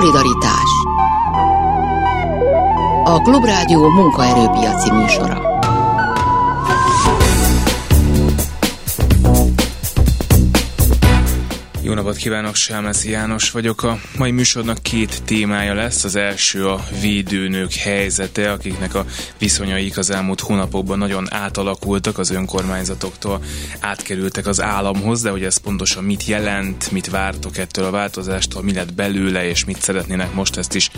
Szolidaritás A Klubrádió munkaerőpiaci műsora Jó napot kívánok, Sámeszi János vagyok. A mai műsornak két témája lesz. Az első a védőnők helyzete, akiknek a viszonyaik az elmúlt hónapokban nagyon átalakultak az önkormányzatoktól, átkerültek az államhoz, de hogy ez pontosan mit jelent, mit vártok ettől a változástól, mi lett belőle, és mit szeretnének most ezt is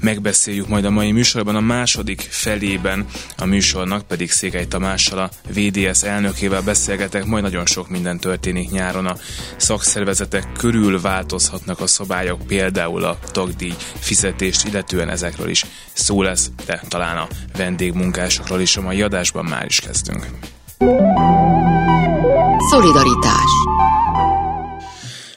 megbeszéljük majd a mai műsorban. A második felében a műsornak pedig Székely Tamással, a VDS elnökével beszélgetek, majd nagyon sok minden történik nyáron a szakszervezetek körül változhatnak a szabályok, például a tagdíj fizetést, illetően ezekről is szó lesz, de talán a vendégmunkásokról is a mai adásban már is kezdünk. Szolidaritás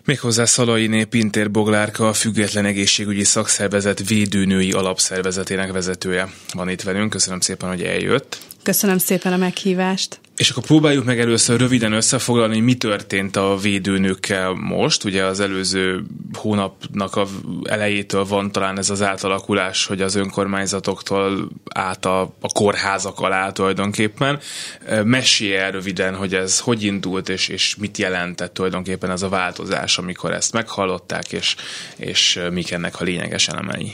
Méghozzá Szalainé Pintér Boglárka, a Független Egészségügyi Szakszervezet védőnői alapszervezetének vezetője van itt velünk. Köszönöm szépen, hogy eljött. Köszönöm szépen a meghívást. És akkor próbáljuk meg először röviden összefoglalni, mi történt a védőnőkkel most. Ugye az előző hónapnak a elejétől van talán ez az átalakulás, hogy az önkormányzatoktól át a, a kórházak alá tulajdonképpen. Mesélj el röviden, hogy ez hogy indult, és, és mit jelentett tulajdonképpen ez a változás, amikor ezt meghallották, és, és mik ennek a lényeges elemei.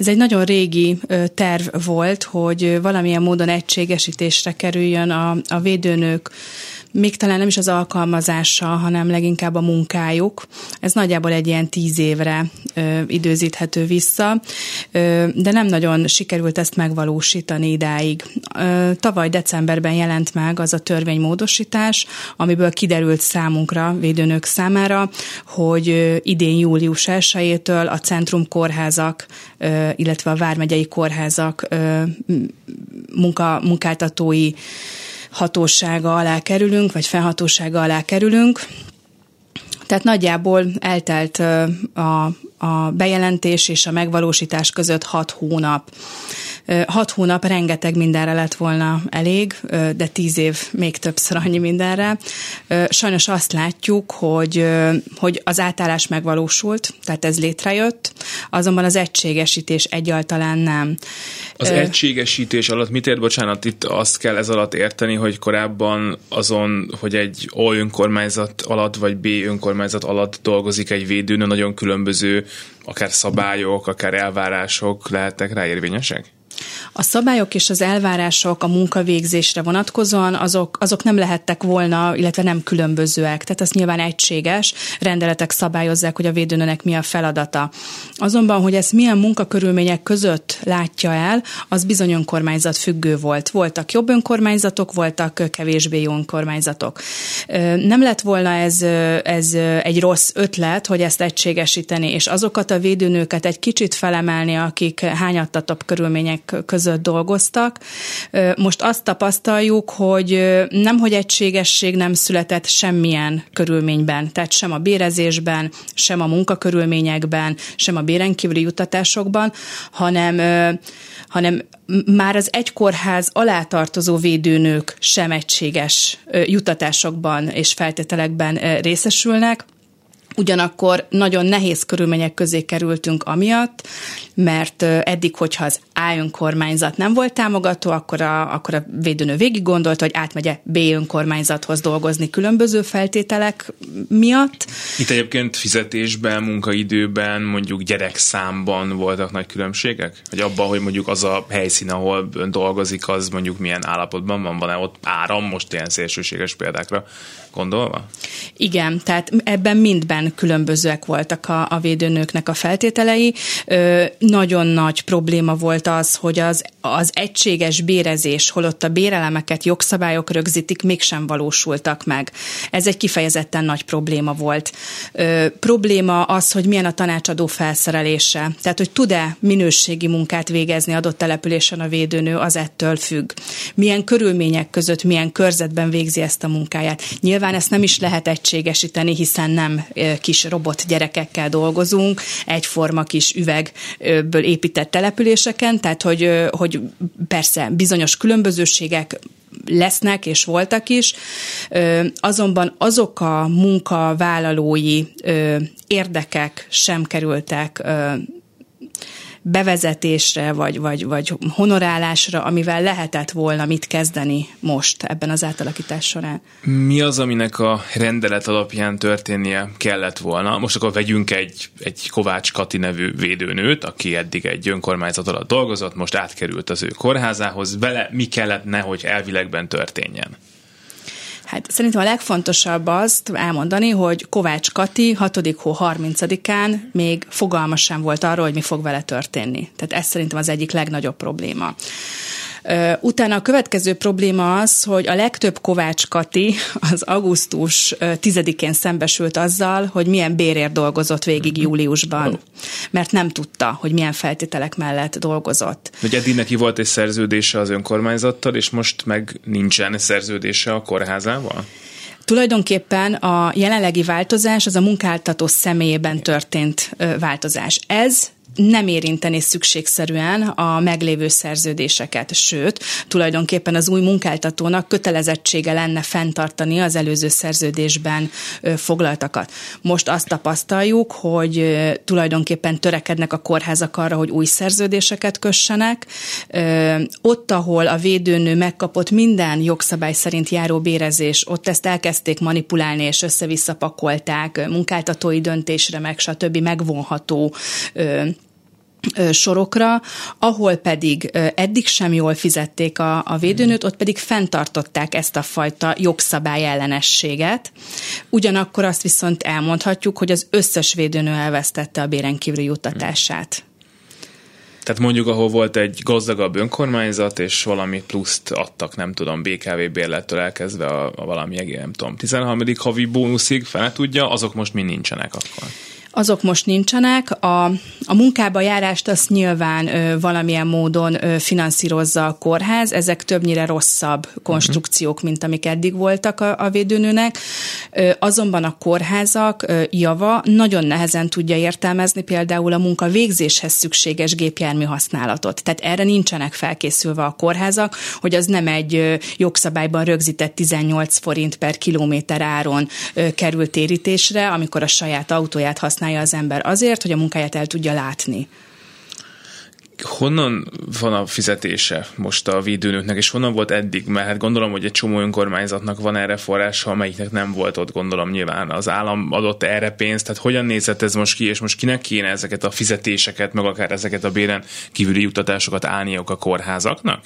Ez egy nagyon régi terv volt, hogy valamilyen módon egységesítésre kerüljön a, a védőnők még talán nem is az alkalmazása, hanem leginkább a munkájuk. Ez nagyjából egy ilyen tíz évre ö, időzíthető vissza, ö, de nem nagyon sikerült ezt megvalósítani idáig. Ö, tavaly decemberben jelent meg az a törvénymódosítás, amiből kiderült számunkra, védőnők számára, hogy ö, idén július 1 a Centrum kórházak, ö, illetve a Vármegyei kórházak ö, munka, munkáltatói hatósága alá kerülünk, vagy felhatósága alá kerülünk. Tehát nagyjából eltelt a, a bejelentés és a megvalósítás között hat hónap. Hat hónap rengeteg mindenre lett volna elég, de tíz év még többször annyi mindenre. Sajnos azt látjuk, hogy, hogy az átállás megvalósult, tehát ez létrejött, azonban az egységesítés egyáltalán nem. Az egységesítés alatt mit ért, bocsánat, itt azt kell ez alatt érteni, hogy korábban azon, hogy egy O önkormányzat alatt, vagy B önkormányzat alatt dolgozik egy védőnő, nagyon különböző akár szabályok, akár elvárások lehetnek rá érvényesek? A szabályok és az elvárások a munkavégzésre vonatkozóan azok, azok nem lehettek volna, illetve nem különbözőek. Tehát az nyilván egységes, rendeletek szabályozzák, hogy a védőnőnek mi a feladata. Azonban, hogy ezt milyen munkakörülmények között látja el, az bizony önkormányzat függő volt. Voltak jobb önkormányzatok, voltak kevésbé jó önkormányzatok. Nem lett volna ez, ez egy rossz ötlet, hogy ezt egységesíteni, és azokat a védőnőket egy kicsit felemelni, akik hányattatabb körülmények között dolgoztak. Most azt tapasztaljuk, hogy nem, hogy egységesség nem született semmilyen körülményben, tehát sem a bérezésben, sem a munkakörülményekben, sem a bérenkívüli jutatásokban, hanem hanem már az egy kórház alá tartozó védőnők sem egységes jutatásokban és feltételekben részesülnek, Ugyanakkor nagyon nehéz körülmények közé kerültünk amiatt, mert eddig, hogyha az A önkormányzat nem volt támogató, akkor a, akkor a védőnő végig gondolta, hogy átmegye B önkormányzathoz dolgozni különböző feltételek miatt. Itt egyébként fizetésben, munkaidőben, mondjuk gyerekszámban voltak nagy különbségek? Vagy abban, hogy mondjuk az a helyszín, ahol ön dolgozik, az mondjuk milyen állapotban van? Van-e ott áram, most ilyen szélsőséges példákra gondolva? Igen, tehát ebben mindben különbözőek voltak a, a védőnőknek a feltételei. Ö, nagyon nagy probléma volt az, hogy az, az egységes bérezés, holott a bérelemeket jogszabályok rögzítik, mégsem valósultak meg. Ez egy kifejezetten nagy probléma volt. Ö, probléma az, hogy milyen a tanácsadó felszerelése. Tehát, hogy tud-e minőségi munkát végezni adott településen a védőnő, az ettől függ. Milyen körülmények között, milyen körzetben végzi ezt a munkáját. Nyilván ezt nem is lehet egységesíteni, hiszen nem kis robot gyerekekkel dolgozunk, egyforma kis üvegből épített településeken, tehát hogy, hogy persze bizonyos különbözőségek lesznek és voltak is, azonban azok a munkavállalói érdekek sem kerültek bevezetésre, vagy, vagy, vagy honorálásra, amivel lehetett volna mit kezdeni most ebben az átalakítás során. Mi az, aminek a rendelet alapján történnie kellett volna? Most akkor vegyünk egy, egy Kovács Kati nevű védőnőt, aki eddig egy önkormányzat alatt dolgozott, most átkerült az ő kórházához. Vele mi kellett, hogy elvilegben történjen? Hát szerintem a legfontosabb azt elmondani, hogy Kovács Kati 6. hó 30-án még fogalma sem volt arról, hogy mi fog vele történni. Tehát ez szerintem az egyik legnagyobb probléma. Utána a következő probléma az, hogy a legtöbb Kovács Kati az augusztus 10-én szembesült azzal, hogy milyen bérért dolgozott végig mhm. júliusban, mert nem tudta, hogy milyen feltételek mellett dolgozott. Hogy eddig neki volt egy szerződése az önkormányzattal, és most meg nincsen szerződése a kórházával? Tulajdonképpen a jelenlegi változás az a munkáltató személyében történt változás. Ez nem érinteni szükségszerűen a meglévő szerződéseket, sőt, tulajdonképpen az új munkáltatónak kötelezettsége lenne fenntartani az előző szerződésben foglaltakat. Most azt tapasztaljuk, hogy tulajdonképpen törekednek a kórházak arra, hogy új szerződéseket kössenek. Ott, ahol a védőnő megkapott minden jogszabály szerint járó bérezés, ott ezt elkezdték manipulálni és össze-vissza pakolták, munkáltatói döntésre meg, stb. megvonható sorokra, ahol pedig eddig sem jól fizették a, a védőnőt, ott pedig fenntartották ezt a fajta jogszabály ellenességet. Ugyanakkor azt viszont elmondhatjuk, hogy az összes védőnő elvesztette a béren kívüli juttatását. Tehát mondjuk, ahol volt egy gazdagabb önkormányzat, és valami pluszt adtak, nem tudom, BKV bérlettől elkezdve a, a valami, nem tudom, 13. havi bónuszig, fel tudja, azok most mi nincsenek akkor azok most nincsenek. A, a munkába járást azt nyilván ö, valamilyen módon ö, finanszírozza a kórház, ezek többnyire rosszabb konstrukciók, mint amik eddig voltak a, a védőnőnek. Ö, azonban a kórházak ö, java nagyon nehezen tudja értelmezni például a munka végzéshez szükséges gépjármű használatot. Tehát erre nincsenek felkészülve a kórházak, hogy az nem egy ö, jogszabályban rögzített 18 forint per kilométer áron ö, kerül térítésre, amikor a saját autóját használja használja az ember azért, hogy a munkáját el tudja látni. Honnan van a fizetése most a védőnőknek, és honnan volt eddig? Mert hát gondolom, hogy egy csomó önkormányzatnak van erre forrása, amelyiknek nem volt ott, gondolom nyilván az állam adott erre pénzt, tehát hogyan nézett ez most ki, és most kinek kéne ezeket a fizetéseket, meg akár ezeket a béren kívüli juttatásokat állniuk a kórházaknak?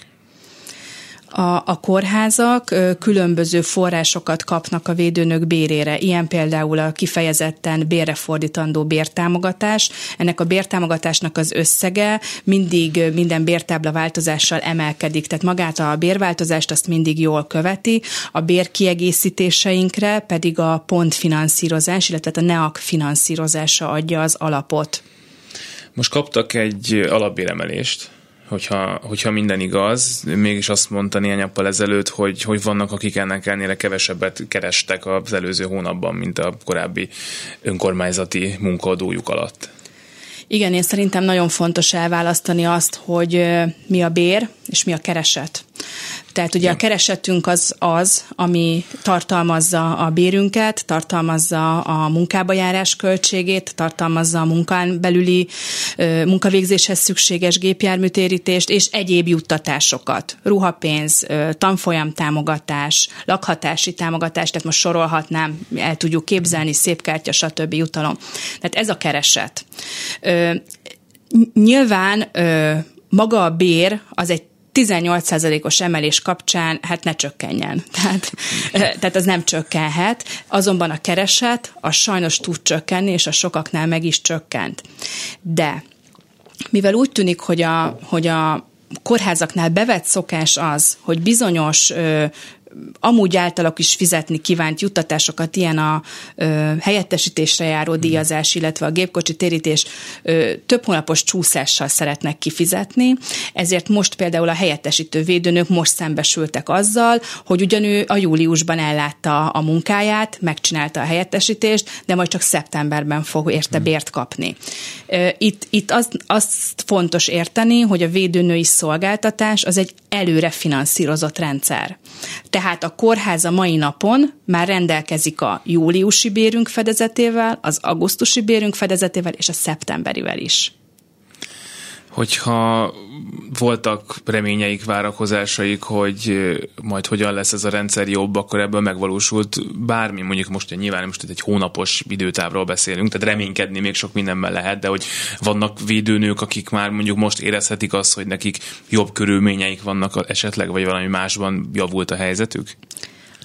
A, a kórházak különböző forrásokat kapnak a védőnök bérére, ilyen például a kifejezetten bérre fordítandó bértámogatás. Ennek a bértámogatásnak az összege mindig minden bértábla változással emelkedik, tehát magát a bérváltozást azt mindig jól követi, a bérkiegészítéseinkre pedig a pontfinanszírozás, illetve a NEAK finanszírozása adja az alapot. Most kaptak egy alapbéremelést, hogyha, hogyha minden igaz, mégis azt mondta néhány nappal ezelőtt, hogy, hogy vannak, akik ennek ellenére kevesebbet kerestek az előző hónapban, mint a korábbi önkormányzati munkaadójuk alatt. Igen, én szerintem nagyon fontos elválasztani azt, hogy mi a bér és mi a kereset. Tehát ugye a keresetünk az az, ami tartalmazza a bérünket, tartalmazza a munkába járás költségét, tartalmazza a munkán belüli munkavégzéshez szükséges gépjárműtérítést és egyéb juttatásokat. Ruhapénz, tanfolyam támogatás, lakhatási támogatás, tehát most sorolhatnám, el tudjuk képzelni, szép kártya, stb. jutalom. Tehát ez a kereset. Nyilván maga a bér az egy 18%-os emelés kapcsán hát ne csökkenjen. Tehát, tehát az nem csökkenhet. Azonban a kereset az sajnos tud csökkenni, és a sokaknál meg is csökkent. De mivel úgy tűnik, hogy a, hogy a kórházaknál bevett szokás az, hogy bizonyos ö, amúgy általak is fizetni kívánt juttatásokat, ilyen a ö, helyettesítésre járó díjazás, illetve a gépkocsi térítés ö, több hónapos csúszással szeretnek kifizetni, ezért most például a helyettesítő védőnök most szembesültek azzal, hogy ugyan ő a júliusban ellátta a munkáját, megcsinálta a helyettesítést, de majd csak szeptemberben fog érte bért kapni. Itt, itt azt, azt fontos érteni, hogy a védőnői szolgáltatás az egy előre finanszírozott rendszer. Tehát a kórház a mai napon már rendelkezik a júliusi bérünk fedezetével, az augusztusi bérünk fedezetével és a szeptemberivel is hogyha voltak reményeik, várakozásaik, hogy majd hogyan lesz ez a rendszer jobb, akkor ebből megvalósult bármi, mondjuk most nyilván most egy hónapos időtávról beszélünk, tehát reménykedni még sok mindenben lehet, de hogy vannak védőnők, akik már mondjuk most érezhetik azt, hogy nekik jobb körülményeik vannak esetleg, vagy valami másban javult a helyzetük?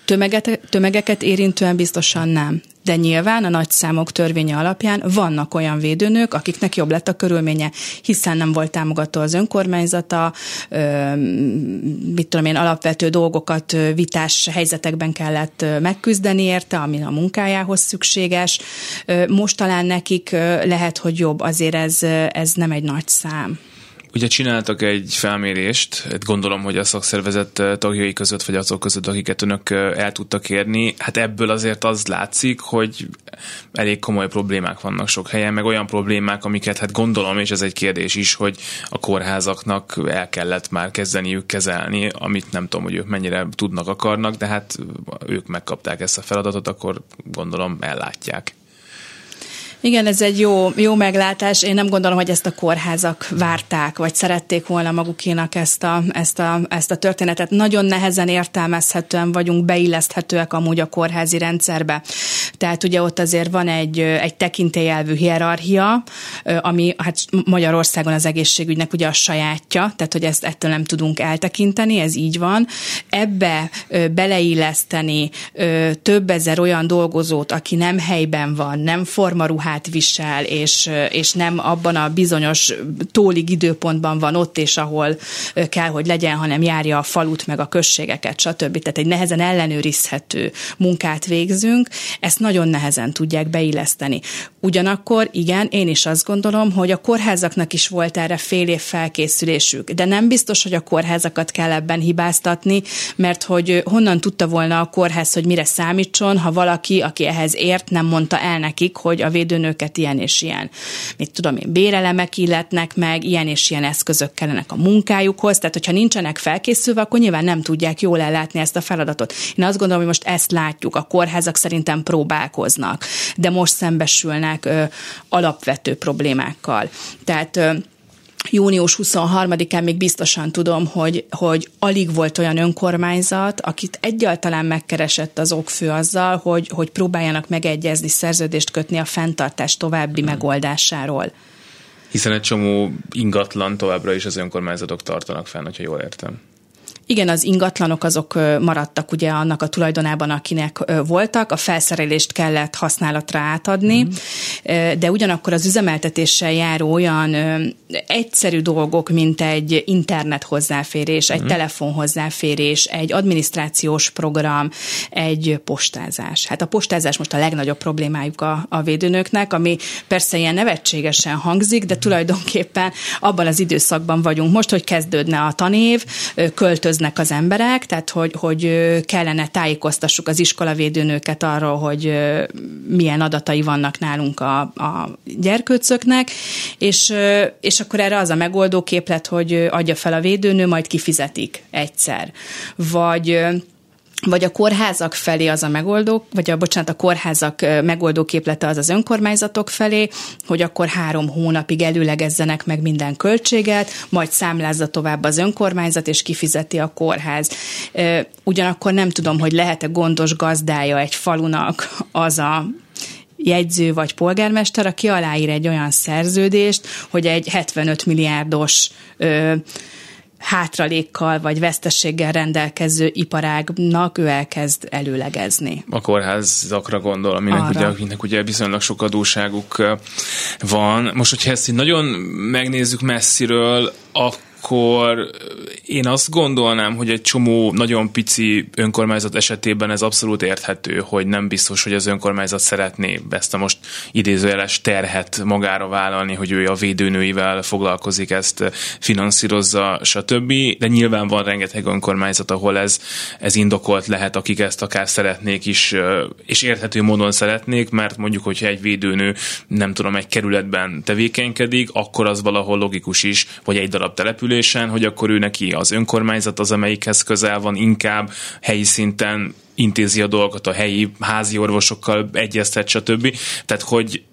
Tömeget, tömegeket érintően biztosan nem. De nyilván a nagy számok törvénye alapján vannak olyan védőnők, akiknek jobb lett a körülménye, hiszen nem volt támogató az önkormányzata, ö, mit tudom én, alapvető dolgokat vitás helyzetekben kellett megküzdeni érte, ami a munkájához szükséges. Most talán nekik lehet, hogy jobb, azért ez, ez nem egy nagy szám. Ugye csináltak egy felmérést, hát gondolom, hogy a szakszervezet tagjai között, vagy azok között, akiket önök el tudtak érni, hát ebből azért az látszik, hogy elég komoly problémák vannak sok helyen, meg olyan problémák, amiket hát gondolom, és ez egy kérdés is, hogy a kórházaknak el kellett már kezdeniük kezelni, amit nem tudom, hogy ők mennyire tudnak, akarnak, de hát ők megkapták ezt a feladatot, akkor gondolom ellátják. Igen, ez egy jó, jó meglátás. Én nem gondolom, hogy ezt a kórházak várták, vagy szerették volna magukénak ezt a, ezt a, ezt a történetet. Nagyon nehezen értelmezhetően vagyunk beilleszthetőek amúgy a kórházi rendszerbe. Tehát ugye ott azért van egy, egy tekintélyelvű hierarchia, ami hát Magyarországon az egészségügynek ugye a sajátja, tehát hogy ezt ettől nem tudunk eltekinteni, ez így van. Ebbe beleilleszteni több ezer olyan dolgozót, aki nem helyben van, nem formaruhá ruhát visel, és, és nem abban a bizonyos tólig időpontban van ott, és ahol kell, hogy legyen, hanem járja a falut, meg a községeket, stb. Tehát egy nehezen ellenőrizhető munkát végzünk, ezt nagyon nehezen tudják beilleszteni. Ugyanakkor, igen, én is azt gondolom, hogy a kórházaknak is volt erre fél év felkészülésük, de nem biztos, hogy a kórházakat kell ebben hibáztatni, mert hogy honnan tudta volna a kórház, hogy mire számítson, ha valaki, aki ehhez ért, nem mondta el nekik, hogy a védő nőket ilyen és ilyen, mit tudom én, bérelemek illetnek meg, ilyen és ilyen eszközök kellenek a munkájukhoz, tehát hogyha nincsenek felkészülve, akkor nyilván nem tudják jól ellátni ezt a feladatot. Én azt gondolom, hogy most ezt látjuk, a kórházak szerintem próbálkoznak, de most szembesülnek ö, alapvető problémákkal. Tehát ö, június 23-án még biztosan tudom, hogy, hogy alig volt olyan önkormányzat, akit egyáltalán megkeresett az okfő azzal, hogy, hogy próbáljanak megegyezni, szerződést kötni a fenntartás további hmm. megoldásáról. Hiszen egy csomó ingatlan továbbra is az önkormányzatok tartanak fenn, hogyha jól értem. Igen, az ingatlanok azok maradtak ugye annak a tulajdonában, akinek voltak, a felszerelést kellett használatra átadni, mm. de ugyanakkor az üzemeltetéssel járó olyan egyszerű dolgok, mint egy internet hozzáférés, egy mm. telefon hozzáférés, egy adminisztrációs program, egy postázás. Hát a postázás most a legnagyobb problémájuk a, a védőnöknek, ami persze ilyen nevetségesen hangzik, de tulajdonképpen abban az időszakban vagyunk most, hogy kezdődne a tanév, költöz költöznek az emberek, tehát hogy, hogy kellene tájékoztassuk az iskolavédőnőket arról, hogy milyen adatai vannak nálunk a, a gyerkőcöknek, és, és akkor erre az a megoldó képlet, hogy adja fel a védőnő, majd kifizetik egyszer. Vagy vagy a kórházak felé az a megoldó, vagy a, bocsánat, a kórházak megoldó képlete az az önkormányzatok felé, hogy akkor három hónapig előlegezzenek meg minden költséget, majd számlázza tovább az önkormányzat, és kifizeti a kórház. Ugyanakkor nem tudom, hogy lehet-e gondos gazdája egy falunak az a jegyző vagy polgármester, aki aláír egy olyan szerződést, hogy egy 75 milliárdos ö, hátralékkal vagy vesztességgel rendelkező iparágnak ő elkezd előlegezni. A kórházakra gondol, aminek ugye, aminek ugye viszonylag sok adóságuk van. Most, hogyha ezt így nagyon megnézzük messziről, a akkor én azt gondolnám, hogy egy csomó nagyon pici önkormányzat esetében ez abszolút érthető, hogy nem biztos, hogy az önkormányzat szeretné ezt a most idézőjeles terhet magára vállalni, hogy ő a védőnőivel foglalkozik, ezt finanszírozza, stb. De nyilván van rengeteg önkormányzat, ahol ez, ez indokolt lehet, akik ezt akár szeretnék is, és érthető módon szeretnék, mert mondjuk, hogyha egy védőnő nem tudom, egy kerületben tevékenykedik, akkor az valahol logikus is, vagy egy darab településen, hogy akkor ő neki az önkormányzat az, amelyikhez közel van, inkább helyi szinten intézi a dolgokat a helyi házi orvosokkal, egyeztet, stb. Tehát, hogy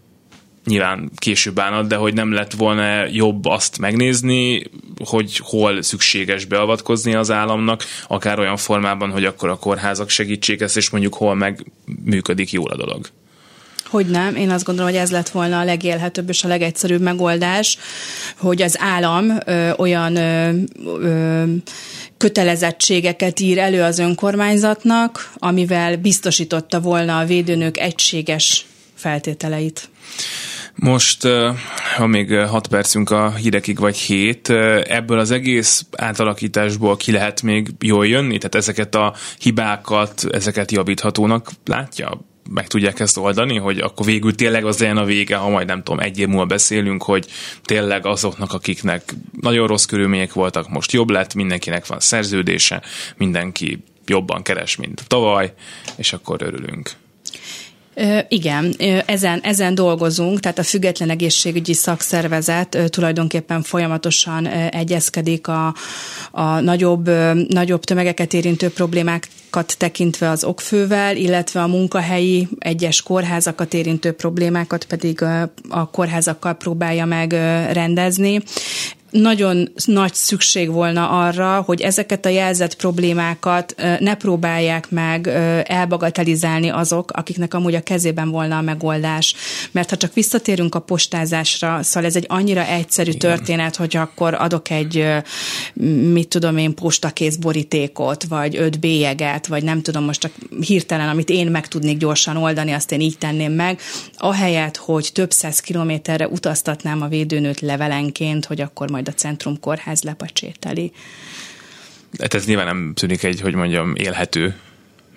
nyilván később állnak, de hogy nem lett volna jobb azt megnézni, hogy hol szükséges beavatkozni az államnak, akár olyan formában, hogy akkor a kórházak segítsék ezt, és mondjuk hol meg működik jól a dolog. Hogy nem, én azt gondolom, hogy ez lett volna a legélhetőbb és a legegyszerűbb megoldás, hogy az állam ö, olyan ö, ö, kötelezettségeket ír elő az önkormányzatnak, amivel biztosította volna a védőnök egységes feltételeit. Most, ha még 6 percünk a hírekig vagy 7, ebből az egész átalakításból ki lehet még jól jönni? Tehát ezeket a hibákat, ezeket javíthatónak látja? Meg tudják ezt oldani, hogy akkor végül tényleg az legyen a vége, ha majd nem tudom, egy év múlva beszélünk, hogy tényleg azoknak, akiknek nagyon rossz körülmények voltak, most jobb lett, mindenkinek van szerződése, mindenki jobban keres, mint tavaly, és akkor örülünk. Igen, ezen, ezen dolgozunk, tehát a Független Egészségügyi Szakszervezet tulajdonképpen folyamatosan egyezkedik a, a nagyobb, nagyobb tömegeket érintő problémákat tekintve az okfővel, illetve a munkahelyi egyes kórházakat érintő problémákat pedig a kórházakkal próbálja meg rendezni nagyon nagy szükség volna arra, hogy ezeket a jelzett problémákat ne próbálják meg elbagatelizálni azok, akiknek amúgy a kezében volna a megoldás. Mert ha csak visszatérünk a postázásra, szóval ez egy annyira egyszerű Igen. történet, hogy akkor adok egy, mit tudom én, postakész borítékot, vagy öt bélyeget, vagy nem tudom most csak hirtelen, amit én meg tudnék gyorsan oldani, azt én így tenném meg, ahelyett, hogy több száz kilométerre utaztatnám a védőnőt levelenként, hogy akkor majd a Centrum Kórház lepacsételi. Hát ez nyilván nem tűnik egy, hogy mondjam, élhető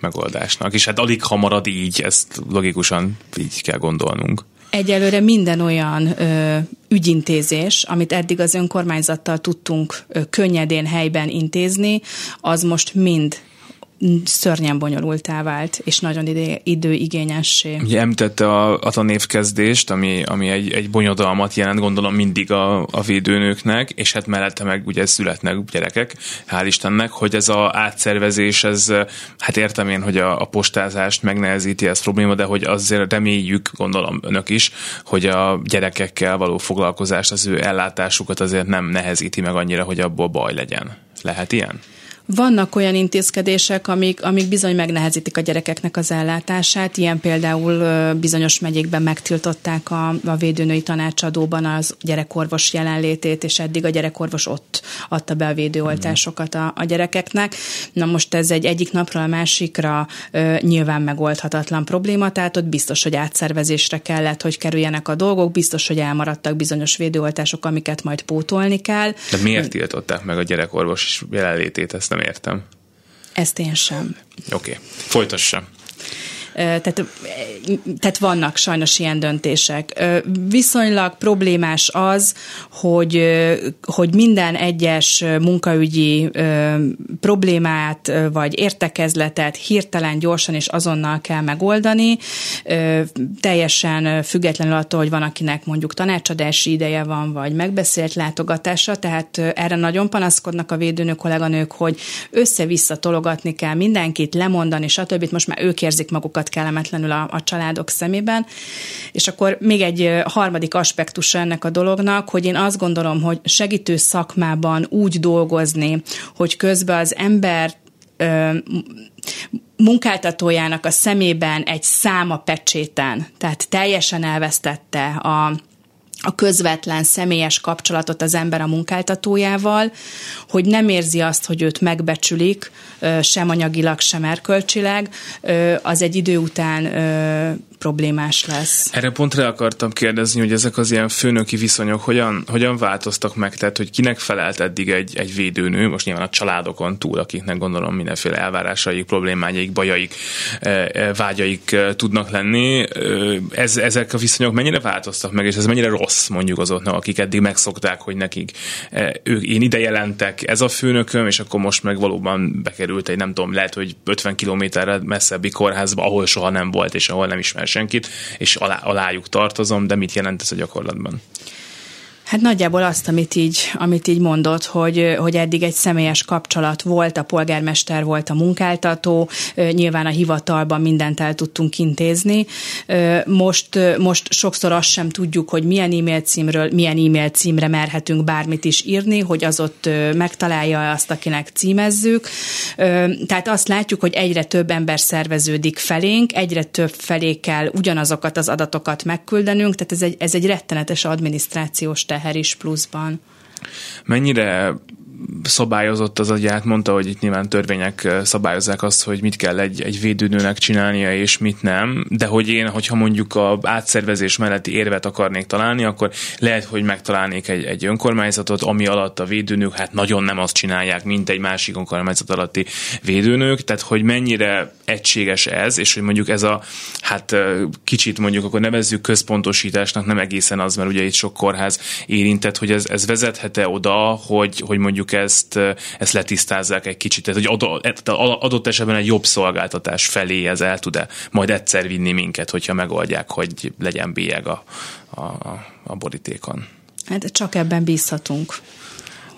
megoldásnak, és hát alig ha marad így, ezt logikusan így kell gondolnunk. Egyelőre minden olyan ö, ügyintézés, amit eddig az önkormányzattal tudtunk ö, könnyedén helyben intézni, az most mind szörnyen bonyolultá vált, és nagyon idő, időigényessé. Ugye említette a, a tanévkezdést, ami, ami egy, egy bonyodalmat jelent, gondolom mindig a, a védőnőknek, és hát mellette meg ugye születnek gyerekek, hál' Istennek, hogy ez a átszervezés, ez, hát értem én, hogy a, a postázást megnehezíti ez probléma, de hogy azért reméljük, gondolom önök is, hogy a gyerekekkel való foglalkozást, az ő ellátásukat azért nem nehezíti meg annyira, hogy abból baj legyen. Lehet ilyen? Vannak olyan intézkedések, amik, amik bizony megnehezítik a gyerekeknek az ellátását, ilyen például bizonyos megyékben megtiltották a, a védőnői tanácsadóban az gyerekorvos jelenlétét, és eddig a gyerekorvos ott adta be a védőoltásokat a, a gyerekeknek. Na most ez egy egyik napról a másikra ö, nyilván megoldhatatlan probléma, tehát ott biztos, hogy átszervezésre kellett, hogy kerüljenek a dolgok, biztos, hogy elmaradtak bizonyos védőoltások, amiket majd pótolni kell. De miért tiltották meg a gyerekorvos jelenlétét? Ezt nem értem. Ezt én sem. Oké, okay. folytassam. Tehát, tehát vannak sajnos ilyen döntések. Viszonylag problémás az, hogy, hogy minden egyes munkaügyi problémát vagy értekezletet hirtelen, gyorsan és azonnal kell megoldani, teljesen függetlenül attól, hogy van, akinek mondjuk tanácsadási ideje van, vagy megbeszélt látogatása, tehát erre nagyon panaszkodnak a védőnök, kolléganők, hogy össze-vissza tologatni kell mindenkit, lemondani, stb. Most már ők érzik magukat kellemetlenül a, a családok szemében. És akkor még egy harmadik aspektus ennek a dolognak, hogy én azt gondolom, hogy segítő szakmában úgy dolgozni, hogy közben az ember munkáltatójának a szemében egy száma pecséten, tehát teljesen elvesztette a a közvetlen személyes kapcsolatot az ember a munkáltatójával, hogy nem érzi azt, hogy őt megbecsülik, sem anyagilag, sem erkölcsileg, az egy idő után problémás lesz. Erre pont rá akartam kérdezni, hogy ezek az ilyen főnöki viszonyok hogyan, hogyan változtak meg, tehát hogy kinek felelt eddig egy, egy védőnő, most nyilván a családokon túl, akiknek gondolom mindenféle elvárásaik, problémáik, bajaik, vágyaik tudnak lenni. Ez, ezek a viszonyok mennyire változtak meg, és ez mennyire rossz mondjuk azoknak, akik eddig megszokták, hogy nekik ők, én ide jelentek, ez a főnököm, és akkor most meg valóban bekerült egy nem tudom, lehet, hogy 50 kilométerre messzebbi kórházba, ahol soha nem volt, és ahol nem ismer senkit, és alá, alájuk tartozom, de mit jelent ez a gyakorlatban? Hát nagyjából azt, amit így, amit így mondott, hogy, hogy eddig egy személyes kapcsolat volt, a polgármester volt a munkáltató, nyilván a hivatalban mindent el tudtunk intézni. Most, most sokszor azt sem tudjuk, hogy milyen e-mail címről, milyen e-mail címre merhetünk bármit is írni, hogy az ott megtalálja azt, akinek címezzük. Tehát azt látjuk, hogy egyre több ember szerveződik felénk, egyre több felé kell ugyanazokat az adatokat megküldenünk, tehát ez egy, ez egy rettenetes adminisztrációs teher teher is pluszban. Mennyire szabályozott az agyát, mondta, hogy itt nyilván törvények szabályozzák azt, hogy mit kell egy, egy védőnőnek csinálnia, és mit nem, de hogy én, hogyha mondjuk a átszervezés melletti érvet akarnék találni, akkor lehet, hogy megtalálnék egy, egy önkormányzatot, ami alatt a védőnők hát nagyon nem azt csinálják, mint egy másik önkormányzat alatti védőnők, tehát hogy mennyire egységes ez, és hogy mondjuk ez a, hát kicsit mondjuk akkor nevezzük központosításnak, nem egészen az, mert ugye itt sok kórház érintett, hogy ez, ez vezethete oda, hogy, hogy mondjuk ezt, ezt letisztázzák egy kicsit, tehát hogy adott, adott esetben egy jobb szolgáltatás felé ez el tud-e majd egyszer vinni minket, hogyha megoldják, hogy legyen bélyeg a, a, a borítékon. Hát csak ebben bízhatunk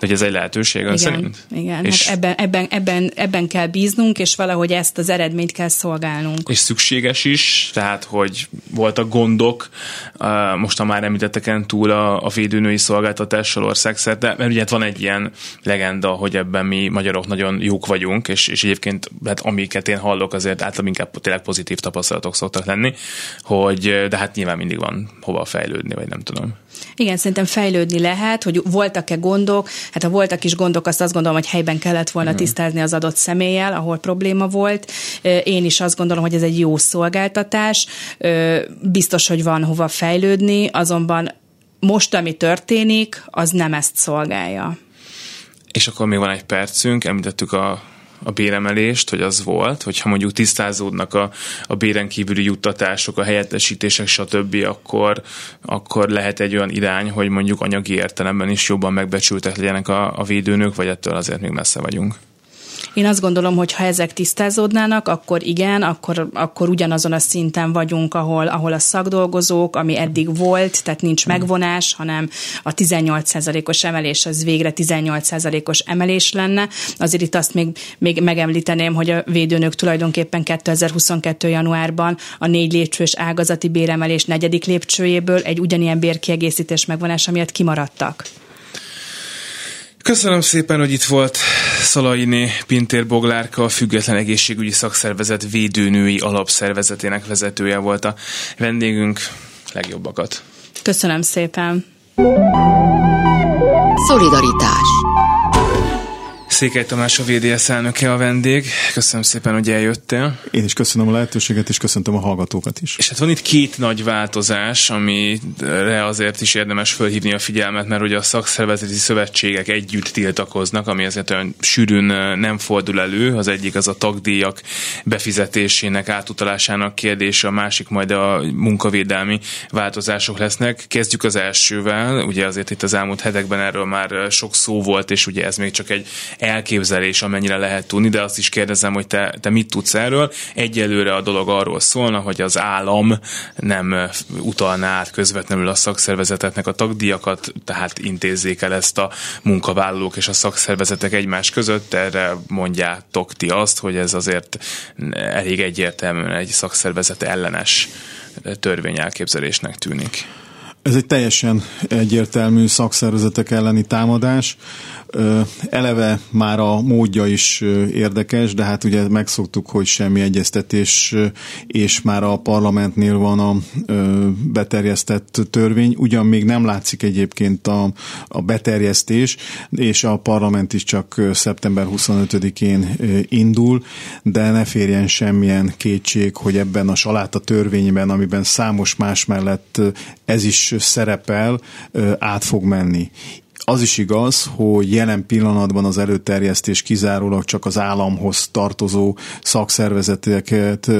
hogy ez egy lehetőség igen, szerint? Igen, és hát ebben, ebben, ebben, ebben kell bíznunk, és valahogy ezt az eredményt kell szolgálnunk. És szükséges is, tehát hogy voltak gondok, most ha már említetteken túl a, a védőnői szolgáltatással országszerte, mert ugye hát van egy ilyen legenda, hogy ebben mi magyarok nagyon jók vagyunk, és, és egyébként hát amiket én hallok, azért általában inkább tényleg pozitív tapasztalatok szoktak lenni, hogy de hát nyilván mindig van hova fejlődni, vagy nem tudom. Igen, szerintem fejlődni lehet, hogy voltak-e gondok, hát ha voltak is gondok, azt azt gondolom, hogy helyben kellett volna mm. tisztázni az adott személlyel, ahol probléma volt. Én is azt gondolom, hogy ez egy jó szolgáltatás, biztos, hogy van hova fejlődni, azonban most, ami történik, az nem ezt szolgálja. És akkor még van egy percünk, említettük a a béremelést, hogy az volt, hogyha mondjuk tisztázódnak a, a béren kívüli juttatások, a helyettesítések, stb., akkor, akkor lehet egy olyan irány, hogy mondjuk anyagi értelemben is jobban megbecsültek legyenek a, a védőnők, vagy ettől azért még messze vagyunk. Én azt gondolom, hogy ha ezek tisztázódnának, akkor igen, akkor, akkor ugyanazon a szinten vagyunk, ahol, ahol a szakdolgozók, ami eddig volt, tehát nincs megvonás, hanem a 18%-os emelés az végre 18%-os emelés lenne. Azért itt azt még, még megemlíteném, hogy a védőnök tulajdonképpen 2022. januárban a négy lépcsős ágazati béremelés negyedik lépcsőjéből egy ugyanilyen bérkiegészítés megvonása miatt kimaradtak. Köszönöm szépen, hogy itt volt Szalainé Pintér Boglárka, a Független Egészségügyi Szakszervezet védőnői alapszervezetének vezetője volt a vendégünk. Legjobbakat. Köszönöm szépen. Szolidaritás Székely Tamás a VDS elnöke a vendég. Köszönöm szépen, hogy eljöttél. Én is köszönöm a lehetőséget, és köszöntöm a hallgatókat is. És hát van itt két nagy változás, amire azért is érdemes fölhívni a figyelmet, mert ugye a szakszervezeti szövetségek együtt tiltakoznak, ami azért olyan sűrűn nem fordul elő. Az egyik az a tagdíjak befizetésének, átutalásának kérdése, a másik majd a munkavédelmi változások lesznek. Kezdjük az elsővel, ugye azért itt az elmúlt hetekben erről már sok szó volt, és ugye ez még csak egy elképzelés, amennyire lehet tudni, de azt is kérdezem, hogy te, te mit tudsz erről. Egyelőre a dolog arról szólna, hogy az állam nem utalná át közvetlenül a szakszervezeteknek a tagdíjakat, tehát intézzék el ezt a munkavállalók és a szakszervezetek egymás között. Erre mondjátok ti azt, hogy ez azért elég egyértelműen egy szakszervezet ellenes törvényelképzelésnek tűnik. Ez egy teljesen egyértelmű szakszervezetek elleni támadás eleve már a módja is érdekes, de hát ugye megszoktuk, hogy semmi egyeztetés, és már a parlamentnél van a beterjesztett törvény. Ugyan még nem látszik egyébként a, a beterjesztés, és a parlament is csak szeptember 25-én indul, de ne férjen semmilyen kétség, hogy ebben a saláta törvényben, amiben számos más mellett ez is szerepel, át fog menni. Az is igaz, hogy jelen pillanatban az előterjesztés kizárólag csak az államhoz tartozó szakszervezeteket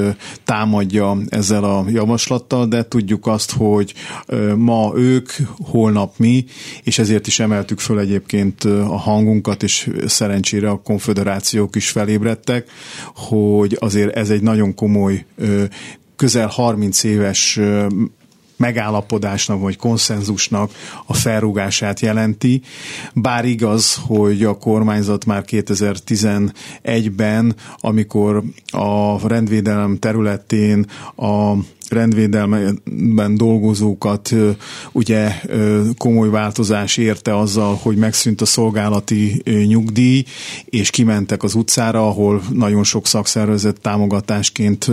támadja ezzel a javaslattal, de tudjuk azt, hogy ma ők, holnap mi, és ezért is emeltük föl egyébként a hangunkat, és szerencsére a konfederációk is felébredtek, hogy azért ez egy nagyon komoly közel 30 éves megállapodásnak vagy konszenzusnak a felrúgását jelenti. Bár igaz, hogy a kormányzat már 2011-ben, amikor a rendvédelem területén a rendvédelmen dolgozókat ugye komoly változás érte azzal, hogy megszűnt a szolgálati nyugdíj, és kimentek az utcára, ahol nagyon sok szakszervezet támogatásként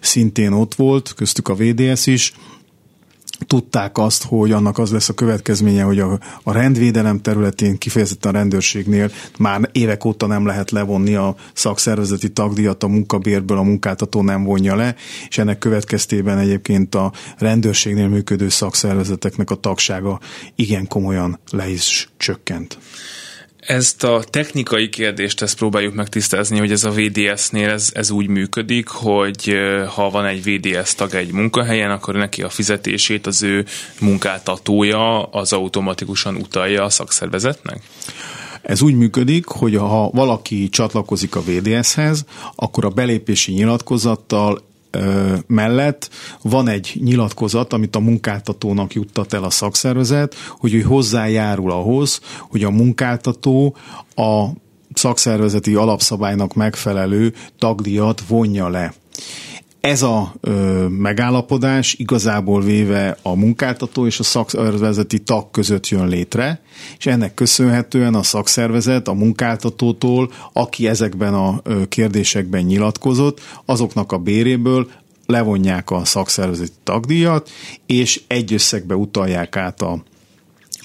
szintén ott volt, köztük a VDS is, tudták azt, hogy annak az lesz a következménye, hogy a, a rendvédelem területén, kifejezetten a rendőrségnél már évek óta nem lehet levonni a szakszervezeti tagdíjat a munkabérből, a munkáltató nem vonja le, és ennek következtében egyébként a rendőrségnél működő szakszervezeteknek a tagsága igen komolyan le is csökkent. Ezt a technikai kérdést ezt próbáljuk megtisztázni, hogy ez a VDS-nél ez, ez úgy működik, hogy ha van egy VDS tag egy munkahelyen, akkor neki a fizetését az ő munkáltatója az automatikusan utalja a szakszervezetnek? Ez úgy működik, hogy ha valaki csatlakozik a VDS-hez, akkor a belépési nyilatkozattal mellett van egy nyilatkozat, amit a munkáltatónak juttat el a szakszervezet, hogy ő hozzájárul ahhoz, hogy a munkáltató a szakszervezeti alapszabálynak megfelelő tagdíjat vonja le. Ez a ö, megállapodás igazából véve a munkáltató és a szakszervezeti tag között jön létre, és ennek köszönhetően a szakszervezet a munkáltatótól, aki ezekben a ö, kérdésekben nyilatkozott, azoknak a béréből levonják a szakszervezeti tagdíjat, és egy összegbe utalják át a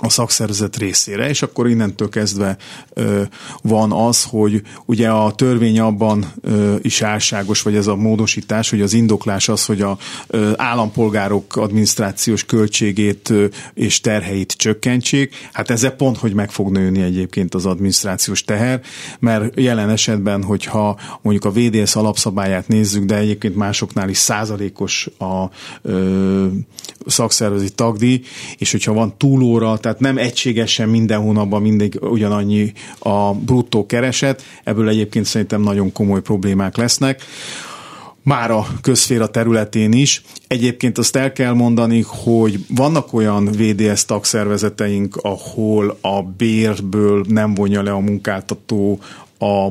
a szakszervezet részére, és akkor innentől kezdve ö, van az, hogy ugye a törvény abban ö, is álságos, vagy ez a módosítás, hogy az indoklás az, hogy a ö, állampolgárok adminisztrációs költségét ö, és terheit csökkentsék. Hát ezzel pont, hogy meg fog nőni egyébként az adminisztrációs teher, mert jelen esetben, hogyha mondjuk a VDS alapszabályát nézzük, de egyébként másoknál is százalékos a ö, szakszervezeti tagdíj, és hogyha van túlóra, tehát nem egységesen minden hónapban mindig ugyanannyi a bruttó kereset, ebből egyébként szerintem nagyon komoly problémák lesznek már a közféra területén is. Egyébként azt el kell mondani, hogy vannak olyan VDS tagszervezeteink, ahol a bérből nem vonja le a munkáltató a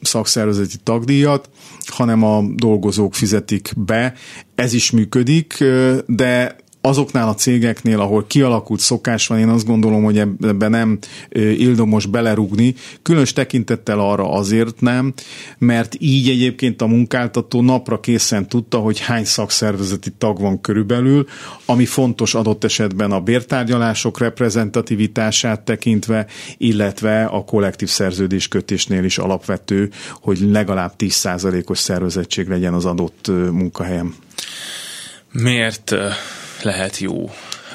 szakszervezeti tagdíjat, hanem a dolgozók fizetik be. Ez is működik, de azoknál a cégeknél, ahol kialakult szokás van, én azt gondolom, hogy ebben nem ildomos belerúgni, különös tekintettel arra azért nem, mert így egyébként a munkáltató napra készen tudta, hogy hány szakszervezeti tag van körülbelül, ami fontos adott esetben a bértárgyalások reprezentativitását tekintve, illetve a kollektív szerződés kötésnél is alapvető, hogy legalább 10%-os szervezettség legyen az adott munkahelyen. Miért lehet jó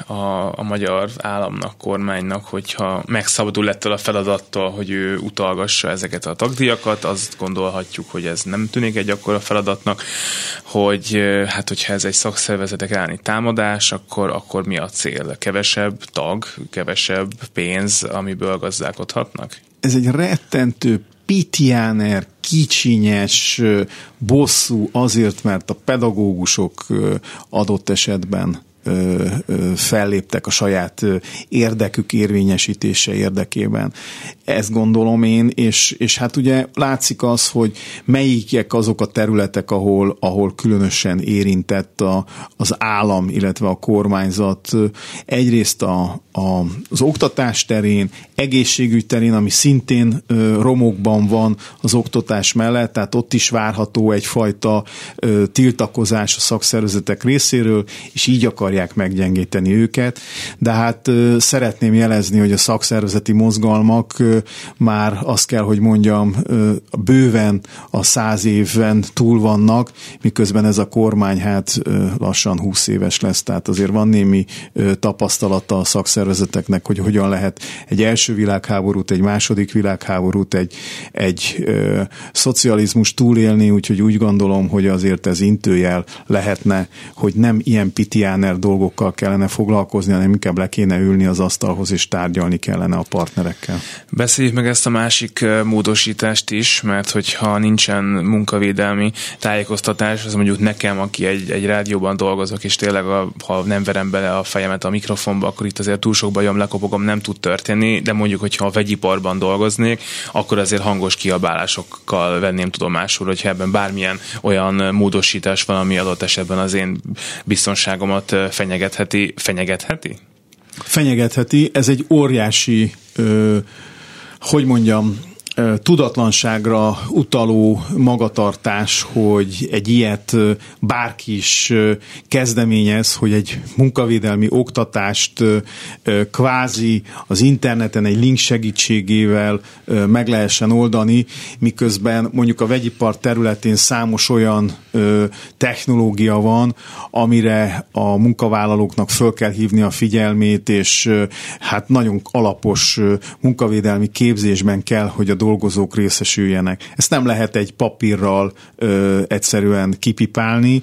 a, a magyar államnak, kormánynak, hogyha megszabadul ettől a feladattól, hogy ő utalgassa ezeket a tagdíjakat, azt gondolhatjuk, hogy ez nem tűnik egy akkora feladatnak, hogy hát hogyha ez egy szakszervezetek elleni támadás, akkor, akkor mi a cél? Kevesebb tag, kevesebb pénz, amiből gazdálkodhatnak? Ez egy rettentő pitiáner, kicsinyes bosszú azért, mert a pedagógusok adott esetben felléptek a saját érdekük érvényesítése érdekében. Ezt gondolom én, és, és hát ugye látszik az, hogy melyikek azok a területek, ahol, ahol különösen érintett a, az állam, illetve a kormányzat egyrészt a, a, az oktatás terén, egészségügy terén, ami szintén romokban van az oktatás mellett, tehát ott is várható egyfajta tiltakozás a szakszervezetek részéről, és így akarják meggyengíteni őket. De hát szeretném jelezni, hogy a szakszervezeti mozgalmak már azt kell, hogy mondjam, bőven a száz éven túl vannak, miközben ez a kormány hát lassan 20 éves lesz, tehát azért van némi tapasztalata a szakszervezeteknek, hogy hogyan lehet egy első világháborút, egy második világháborút, egy, egy ö, szocializmus túlélni, úgyhogy úgy gondolom, hogy azért ez intőjel lehetne, hogy nem ilyen pitiáner dolgokkal kellene foglalkozni, hanem inkább le kéne ülni az asztalhoz, és tárgyalni kellene a partnerekkel. Beszéljük meg ezt a másik módosítást is, mert hogyha nincsen munkavédelmi tájékoztatás, az mondjuk nekem, aki egy, egy rádióban dolgozok, és tényleg a, ha nem verem bele a fejemet a mikrofonba, akkor itt azért túl sok bajom lekopogom, nem tud történni, de mondjuk, hogyha a vegyiparban dolgoznék, akkor azért hangos kiabálásokkal venném tudomásul, hogyha ebben bármilyen olyan módosítás van, ami adott esetben az én biztonságomat fenyegetheti. Fenyegetheti? Fenyegetheti. Ez egy óriási, ö, hogy mondjam, tudatlanságra utaló magatartás, hogy egy ilyet bárki is kezdeményez, hogy egy munkavédelmi oktatást kvázi az interneten egy link segítségével meg lehessen oldani, miközben mondjuk a vegyipar területén számos olyan technológia van, amire a munkavállalóknak föl kell hívni a figyelmét, és hát nagyon alapos munkavédelmi képzésben kell, hogy a dolgozók részesüljenek. Ezt nem lehet egy papírral ö, egyszerűen kipipálni,